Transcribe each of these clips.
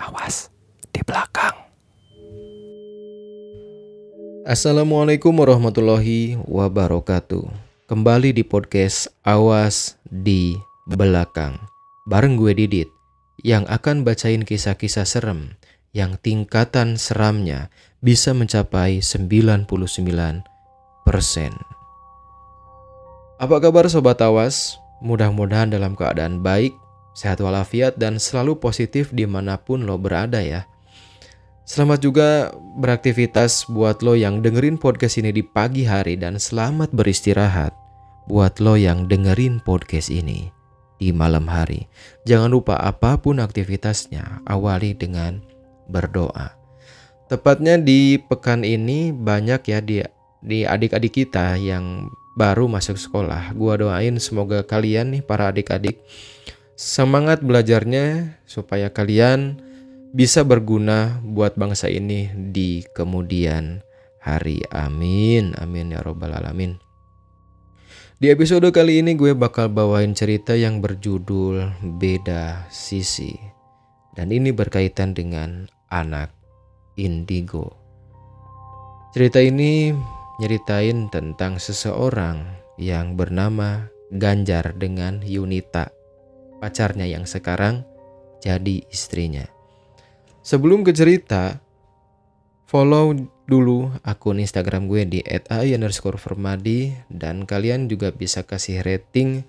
Awas di belakang. Assalamualaikum warahmatullahi wabarakatuh. Kembali di podcast Awas di Belakang. Bareng gue Didit yang akan bacain kisah-kisah serem yang tingkatan seramnya bisa mencapai 99%. Apa kabar Sobat Awas? Mudah-mudahan dalam keadaan baik Sehat walafiat dan selalu positif di mana pun lo berada ya. Selamat juga beraktivitas buat lo yang dengerin podcast ini di pagi hari dan selamat beristirahat buat lo yang dengerin podcast ini di malam hari. Jangan lupa apa pun aktivitasnya awali dengan berdoa. Tepatnya di pekan ini banyak ya di di adik-adik kita yang baru masuk sekolah. Gua doain semoga kalian nih para adik-adik semangat belajarnya supaya kalian bisa berguna buat bangsa ini di kemudian hari. Amin. Amin ya robbal alamin. Di episode kali ini gue bakal bawain cerita yang berjudul Beda Sisi. Dan ini berkaitan dengan anak indigo. Cerita ini nyeritain tentang seseorang yang bernama Ganjar dengan Yunita pacarnya yang sekarang jadi istrinya. Sebelum ke cerita, follow dulu akun Instagram gue di @ai_vermadi dan kalian juga bisa kasih rating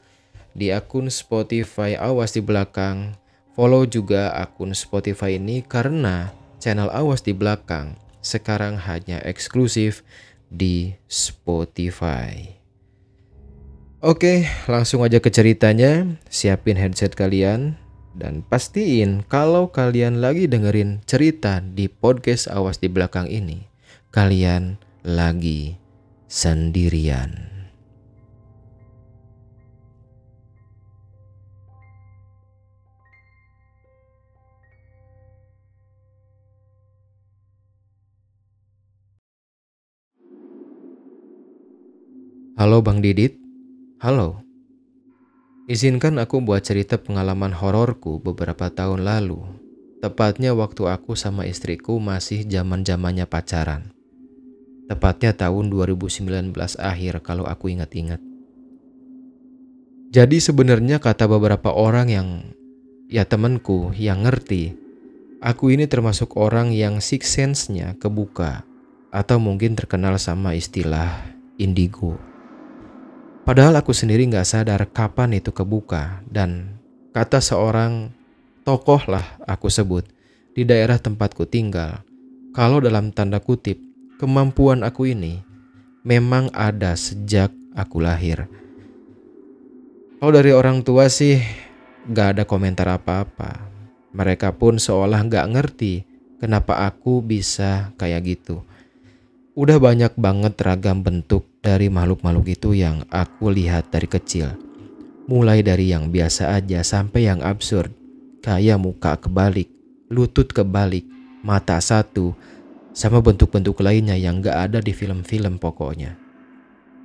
di akun Spotify Awas di belakang. Follow juga akun Spotify ini karena channel Awas di belakang sekarang hanya eksklusif di Spotify. Oke, langsung aja ke ceritanya. Siapin headset kalian dan pastiin kalau kalian lagi dengerin cerita di podcast Awas di belakang ini, kalian lagi sendirian. Halo Bang Didit. Halo, izinkan aku buat cerita pengalaman hororku beberapa tahun lalu. Tepatnya waktu aku sama istriku masih zaman-zamannya pacaran. Tepatnya tahun 2019 akhir kalau aku ingat-ingat. Jadi sebenarnya kata beberapa orang yang ya temanku yang ngerti, aku ini termasuk orang yang six sense-nya kebuka atau mungkin terkenal sama istilah indigo. Padahal aku sendiri nggak sadar kapan itu kebuka dan kata seorang tokoh lah aku sebut di daerah tempatku tinggal. Kalau dalam tanda kutip kemampuan aku ini memang ada sejak aku lahir. Kalau dari orang tua sih nggak ada komentar apa-apa. Mereka pun seolah nggak ngerti kenapa aku bisa kayak gitu. Udah banyak banget ragam bentuk dari makhluk-makhluk itu yang aku lihat dari kecil. Mulai dari yang biasa aja sampai yang absurd. Kayak muka kebalik, lutut kebalik, mata satu, sama bentuk-bentuk lainnya yang gak ada di film-film pokoknya.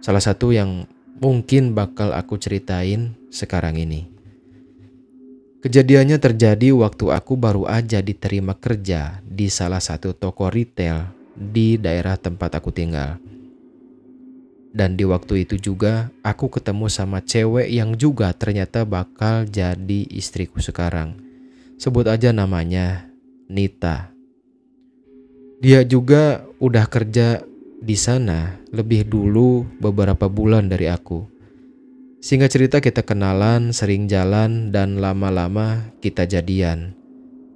Salah satu yang mungkin bakal aku ceritain sekarang ini. Kejadiannya terjadi waktu aku baru aja diterima kerja di salah satu toko retail di daerah tempat aku tinggal. Dan di waktu itu juga aku ketemu sama cewek yang juga ternyata bakal jadi istriku sekarang. Sebut aja namanya Nita. Dia juga udah kerja di sana lebih dulu beberapa bulan dari aku. Singkat cerita kita kenalan, sering jalan, dan lama-lama kita jadian.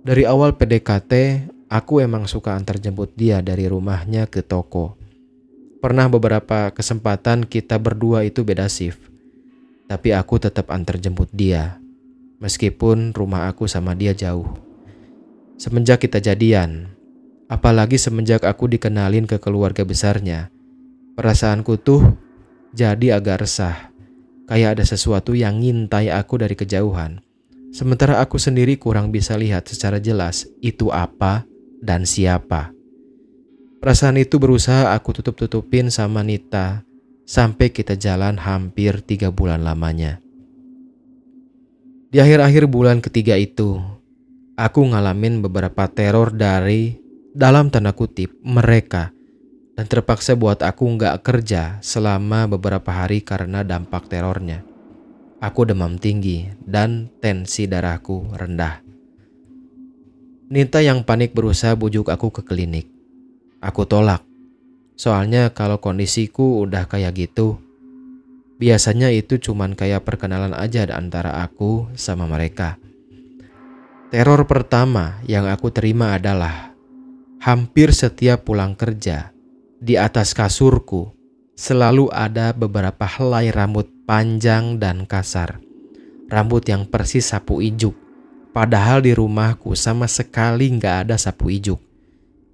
Dari awal PDKT, Aku emang suka antar jemput dia dari rumahnya ke toko. Pernah beberapa kesempatan kita berdua itu beda shift. Tapi aku tetap antar jemput dia. Meskipun rumah aku sama dia jauh. Semenjak kita jadian, apalagi semenjak aku dikenalin ke keluarga besarnya, perasaanku tuh jadi agak resah. Kayak ada sesuatu yang ngintai aku dari kejauhan. Sementara aku sendiri kurang bisa lihat secara jelas itu apa dan siapa. Perasaan itu berusaha aku tutup-tutupin sama Nita sampai kita jalan hampir tiga bulan lamanya. Di akhir-akhir bulan ketiga itu, aku ngalamin beberapa teror dari dalam tanda kutip mereka dan terpaksa buat aku nggak kerja selama beberapa hari karena dampak terornya. Aku demam tinggi dan tensi darahku rendah. Nita yang panik berusaha bujuk aku ke klinik. Aku tolak. Soalnya kalau kondisiku udah kayak gitu, biasanya itu cuman kayak perkenalan aja antara aku sama mereka. Teror pertama yang aku terima adalah hampir setiap pulang kerja di atas kasurku selalu ada beberapa helai rambut panjang dan kasar. Rambut yang persis sapu ijuk. Padahal di rumahku sama sekali nggak ada sapu ijuk.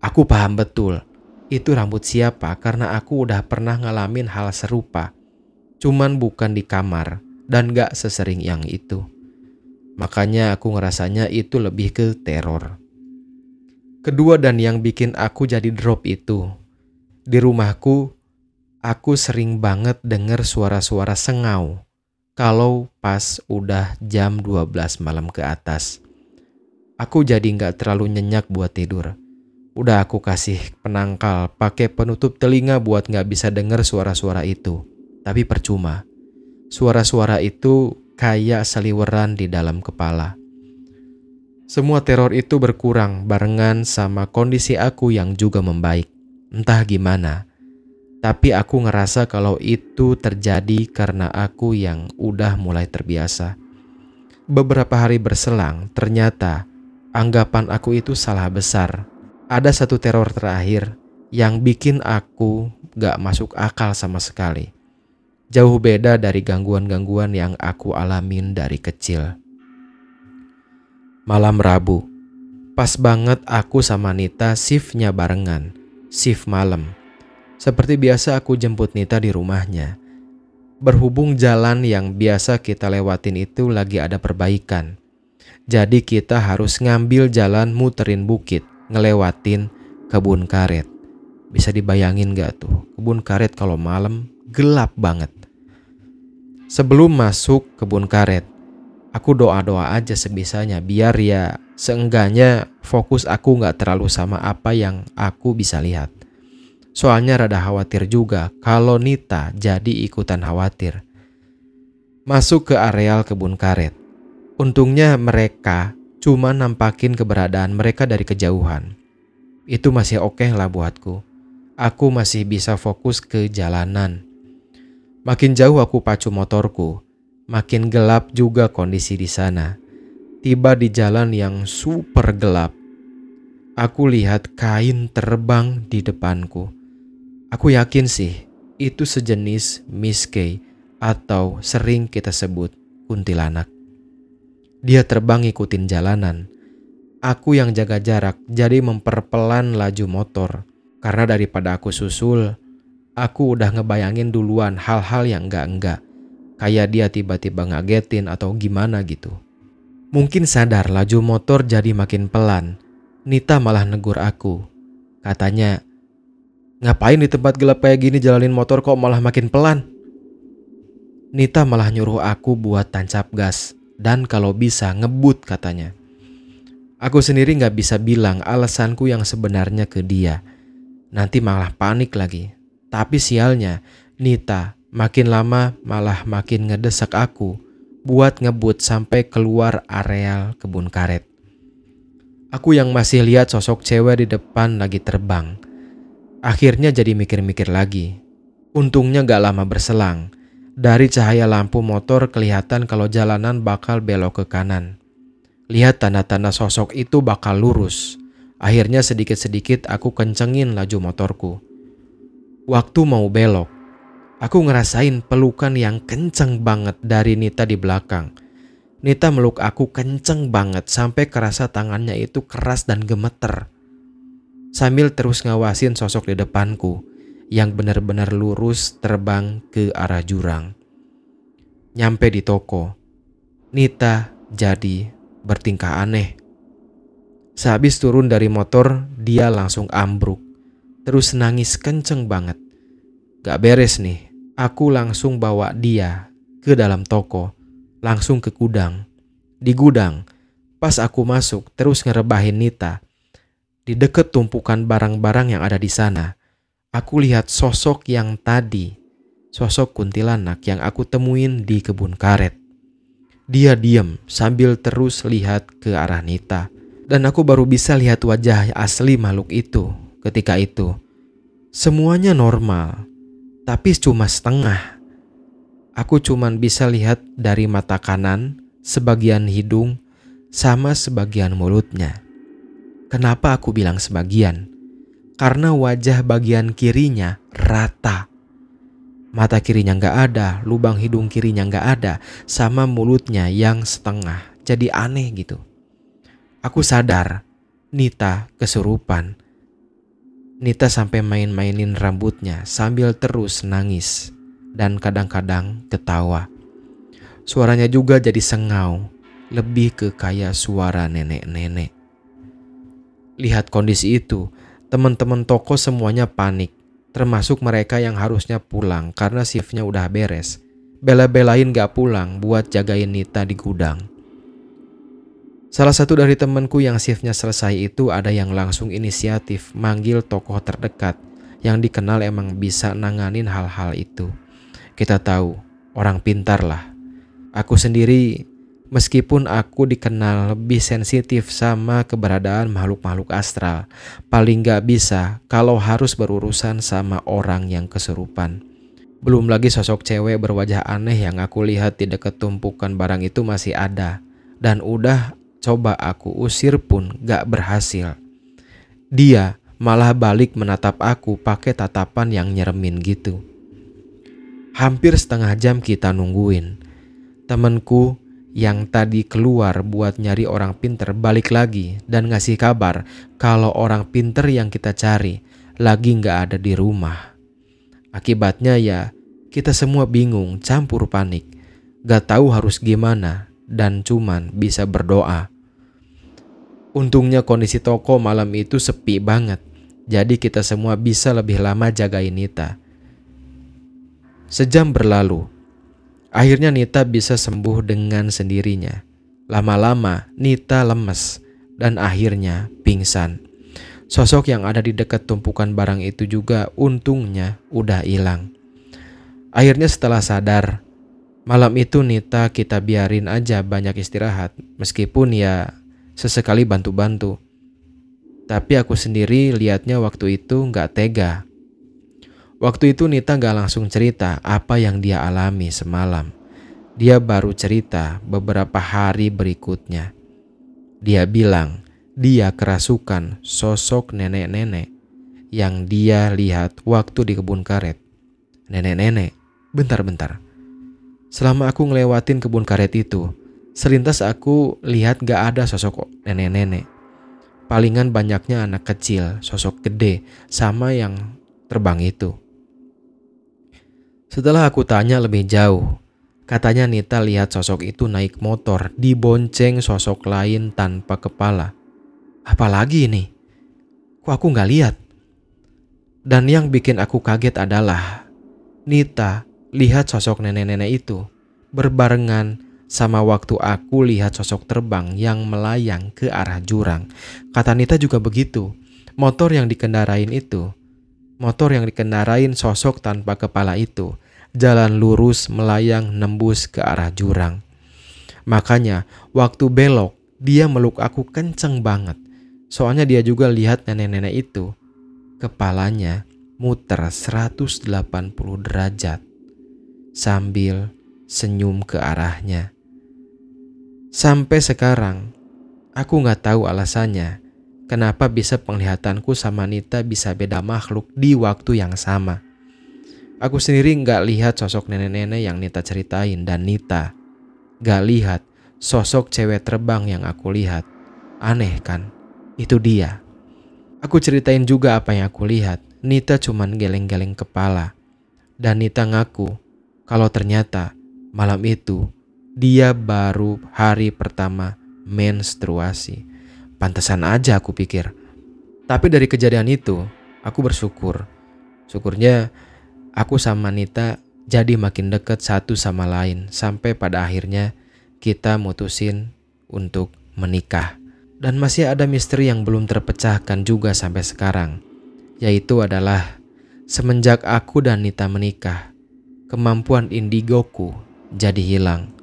Aku paham betul, itu rambut siapa karena aku udah pernah ngalamin hal serupa. Cuman bukan di kamar dan gak sesering yang itu. Makanya aku ngerasanya itu lebih ke teror. Kedua dan yang bikin aku jadi drop itu. Di rumahku, aku sering banget denger suara-suara sengau. Kalau pas udah jam 12 malam ke atas. Aku jadi nggak terlalu nyenyak buat tidur. Udah aku kasih penangkal pakai penutup telinga buat nggak bisa denger suara-suara itu. Tapi percuma. Suara-suara itu kayak seliweran di dalam kepala. Semua teror itu berkurang barengan sama kondisi aku yang juga membaik. Entah gimana, tapi aku ngerasa kalau itu terjadi karena aku yang udah mulai terbiasa. Beberapa hari berselang, ternyata anggapan aku itu salah besar. Ada satu teror terakhir yang bikin aku gak masuk akal sama sekali. Jauh beda dari gangguan-gangguan yang aku alamin dari kecil. Malam Rabu, pas banget aku sama Nita shiftnya barengan, shift malam. Seperti biasa aku jemput Nita di rumahnya. Berhubung jalan yang biasa kita lewatin itu lagi ada perbaikan. Jadi kita harus ngambil jalan muterin bukit, ngelewatin kebun karet. Bisa dibayangin gak tuh, kebun karet kalau malam gelap banget. Sebelum masuk kebun karet, aku doa-doa aja sebisanya biar ya seenggaknya fokus aku nggak terlalu sama apa yang aku bisa lihat. Soalnya rada khawatir juga kalau Nita jadi ikutan khawatir. Masuk ke areal kebun karet. Untungnya mereka cuma nampakin keberadaan mereka dari kejauhan. Itu masih oke okay lah buatku. Aku masih bisa fokus ke jalanan Makin jauh aku pacu motorku, makin gelap juga kondisi di sana. Tiba di jalan yang super gelap. Aku lihat kain terbang di depanku. Aku yakin sih itu sejenis miske atau sering kita sebut kuntilanak. Dia terbang ikutin jalanan. Aku yang jaga jarak jadi memperpelan laju motor karena daripada aku susul, aku udah ngebayangin duluan hal-hal yang enggak-enggak. Kayak dia tiba-tiba ngagetin atau gimana gitu. Mungkin sadar laju motor jadi makin pelan. Nita malah negur aku. Katanya, ngapain di tempat gelap kayak gini jalanin motor kok malah makin pelan? Nita malah nyuruh aku buat tancap gas dan kalau bisa ngebut katanya. Aku sendiri nggak bisa bilang alasanku yang sebenarnya ke dia. Nanti malah panik lagi. Tapi sialnya, Nita makin lama malah makin ngedesak aku buat ngebut sampai keluar areal kebun karet. Aku yang masih lihat sosok cewek di depan lagi terbang. Akhirnya jadi mikir-mikir lagi. Untungnya gak lama berselang. Dari cahaya lampu motor kelihatan kalau jalanan bakal belok ke kanan. Lihat tanda-tanda sosok itu bakal lurus. Akhirnya sedikit-sedikit aku kencengin laju motorku. Waktu mau belok, aku ngerasain pelukan yang kenceng banget dari Nita di belakang. Nita meluk aku kenceng banget sampai kerasa tangannya itu keras dan gemeter. Sambil terus ngawasin sosok di depanku yang benar-benar lurus terbang ke arah jurang. Nyampe di toko, Nita jadi bertingkah aneh. Sehabis turun dari motor, dia langsung ambruk terus nangis kenceng banget. Gak beres nih, aku langsung bawa dia ke dalam toko, langsung ke gudang. Di gudang, pas aku masuk, terus ngerebahin Nita. Di deket tumpukan barang-barang yang ada di sana, aku lihat sosok yang tadi, sosok kuntilanak yang aku temuin di kebun karet. Dia diam sambil terus lihat ke arah Nita. Dan aku baru bisa lihat wajah asli makhluk itu ketika itu. Semuanya normal, tapi cuma setengah. Aku cuma bisa lihat dari mata kanan, sebagian hidung, sama sebagian mulutnya. Kenapa aku bilang sebagian? Karena wajah bagian kirinya rata. Mata kirinya nggak ada, lubang hidung kirinya nggak ada, sama mulutnya yang setengah. Jadi aneh gitu. Aku sadar, Nita kesurupan. Nita sampai main-mainin rambutnya sambil terus nangis dan kadang-kadang ketawa. Suaranya juga jadi sengau, lebih ke kayak suara nenek-nenek. Lihat kondisi itu, teman-teman toko semuanya panik, termasuk mereka yang harusnya pulang karena shiftnya udah beres. Bela-belain gak pulang buat jagain Nita di gudang. Salah satu dari temanku yang shiftnya selesai itu ada yang langsung inisiatif manggil tokoh terdekat yang dikenal emang bisa nanganin hal-hal itu. Kita tahu, orang pintar lah. Aku sendiri Meskipun aku dikenal lebih sensitif sama keberadaan makhluk-makhluk astral, paling gak bisa kalau harus berurusan sama orang yang kesurupan. Belum lagi sosok cewek berwajah aneh yang aku lihat di dekat tumpukan barang itu masih ada. Dan udah coba aku usir pun gak berhasil. Dia malah balik menatap aku pakai tatapan yang nyeremin gitu. Hampir setengah jam kita nungguin. Temenku yang tadi keluar buat nyari orang pinter balik lagi dan ngasih kabar kalau orang pinter yang kita cari lagi nggak ada di rumah. Akibatnya ya kita semua bingung campur panik, gak tahu harus gimana dan cuman bisa berdoa. Untungnya kondisi toko malam itu sepi banget, jadi kita semua bisa lebih lama jagain Nita. Sejam berlalu, Akhirnya Nita bisa sembuh dengan sendirinya. Lama-lama Nita lemes dan akhirnya pingsan. Sosok yang ada di dekat tumpukan barang itu juga untungnya udah hilang. Akhirnya setelah sadar, malam itu Nita kita biarin aja banyak istirahat meskipun ya sesekali bantu-bantu. Tapi aku sendiri liatnya waktu itu nggak tega Waktu itu Nita gak langsung cerita apa yang dia alami semalam. Dia baru cerita beberapa hari berikutnya. Dia bilang dia kerasukan sosok nenek-nenek yang dia lihat waktu di kebun karet. Nenek-nenek, bentar-bentar. Selama aku ngelewatin kebun karet itu, selintas aku lihat gak ada sosok nenek-nenek. Palingan banyaknya anak kecil, sosok gede, sama yang terbang itu. Setelah aku tanya lebih jauh, katanya Nita lihat sosok itu naik motor dibonceng sosok lain tanpa kepala. Apalagi ini? Kok aku nggak lihat? Dan yang bikin aku kaget adalah Nita lihat sosok nenek-nenek itu berbarengan sama waktu aku lihat sosok terbang yang melayang ke arah jurang. Kata Nita juga begitu. Motor yang dikendarain itu, motor yang dikendarain sosok tanpa kepala itu, jalan lurus melayang nembus ke arah jurang. Makanya waktu belok dia meluk aku kenceng banget. Soalnya dia juga lihat nenek-nenek itu. Kepalanya muter 180 derajat sambil senyum ke arahnya. Sampai sekarang aku nggak tahu alasannya kenapa bisa penglihatanku sama Nita bisa beda makhluk di waktu yang sama. Aku sendiri nggak lihat sosok nenek-nenek yang Nita ceritain dan Nita nggak lihat sosok cewek terbang yang aku lihat. Aneh kan? Itu dia. Aku ceritain juga apa yang aku lihat. Nita cuman geleng-geleng kepala. Dan Nita ngaku kalau ternyata malam itu dia baru hari pertama menstruasi. Pantesan aja aku pikir. Tapi dari kejadian itu, aku bersyukur. Syukurnya aku sama Nita jadi makin deket satu sama lain sampai pada akhirnya kita mutusin untuk menikah. Dan masih ada misteri yang belum terpecahkan juga sampai sekarang, yaitu adalah semenjak aku dan Nita menikah, kemampuan indigoku jadi hilang.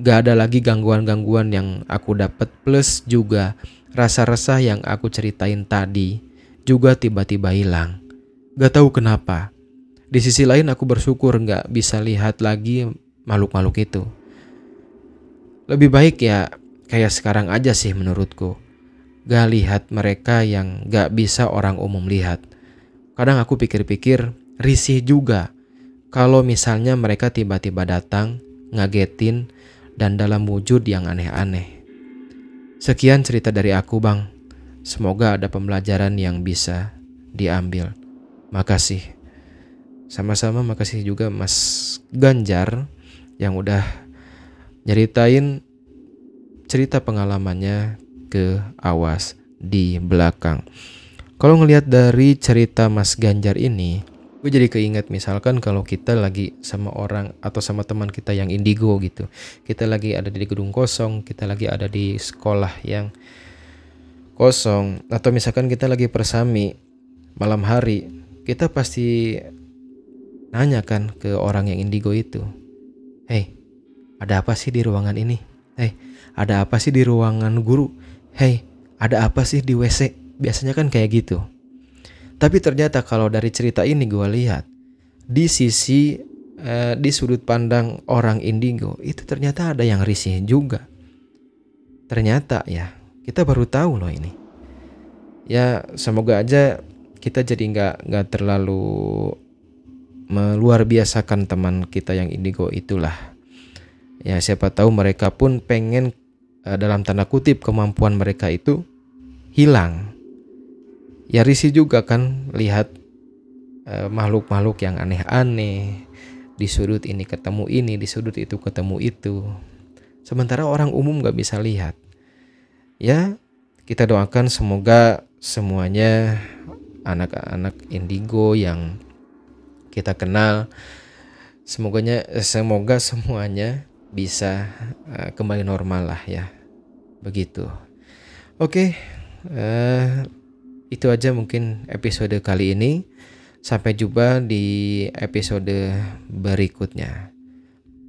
Gak ada lagi gangguan-gangguan yang aku dapat plus juga rasa resah yang aku ceritain tadi juga tiba-tiba hilang. Gak tahu kenapa. Di sisi lain aku bersyukur gak bisa lihat lagi makhluk-makhluk itu. Lebih baik ya kayak sekarang aja sih menurutku. Gak lihat mereka yang gak bisa orang umum lihat. Kadang aku pikir-pikir risih juga kalau misalnya mereka tiba-tiba datang, ngagetin, dan dalam wujud yang aneh-aneh. Sekian cerita dari aku, Bang. Semoga ada pembelajaran yang bisa diambil. Makasih. Sama-sama makasih juga Mas Ganjar yang udah nyeritain cerita pengalamannya ke awas di belakang. Kalau ngelihat dari cerita Mas Ganjar ini, gue jadi keinget misalkan kalau kita lagi sama orang atau sama teman kita yang indigo gitu. Kita lagi ada di gedung kosong kita lagi ada di sekolah yang kosong atau misalkan kita lagi persami malam hari kita pasti nanya kan ke orang yang indigo itu hey ada apa sih di ruangan ini? Hey ada apa sih di ruangan guru? Hey ada apa sih di WC biasanya kan kayak gitu tapi ternyata kalau dari cerita ini gue lihat di sisi eh, di sudut pandang orang indigo itu ternyata ada yang risih juga. Ternyata ya kita baru tahu loh ini. Ya semoga aja kita jadi nggak nggak terlalu meluar biasakan teman kita yang indigo itulah. Ya siapa tahu mereka pun pengen eh, dalam tanda kutip kemampuan mereka itu hilang ya risih juga kan lihat makhluk makhluk-makhluk yang aneh-aneh. Di sudut ini ketemu ini di sudut itu ketemu itu. Sementara orang umum gak bisa lihat. Ya kita doakan semoga semuanya anak-anak indigo yang kita kenal semoganya semoga semuanya bisa uh, kembali normal lah ya. Begitu. Oke okay, uh, itu aja mungkin episode kali ini. Sampai jumpa di episode berikutnya.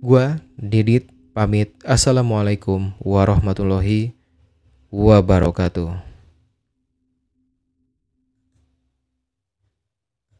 Gua Didit pamit. Assalamualaikum warahmatullahi wabarakatuh.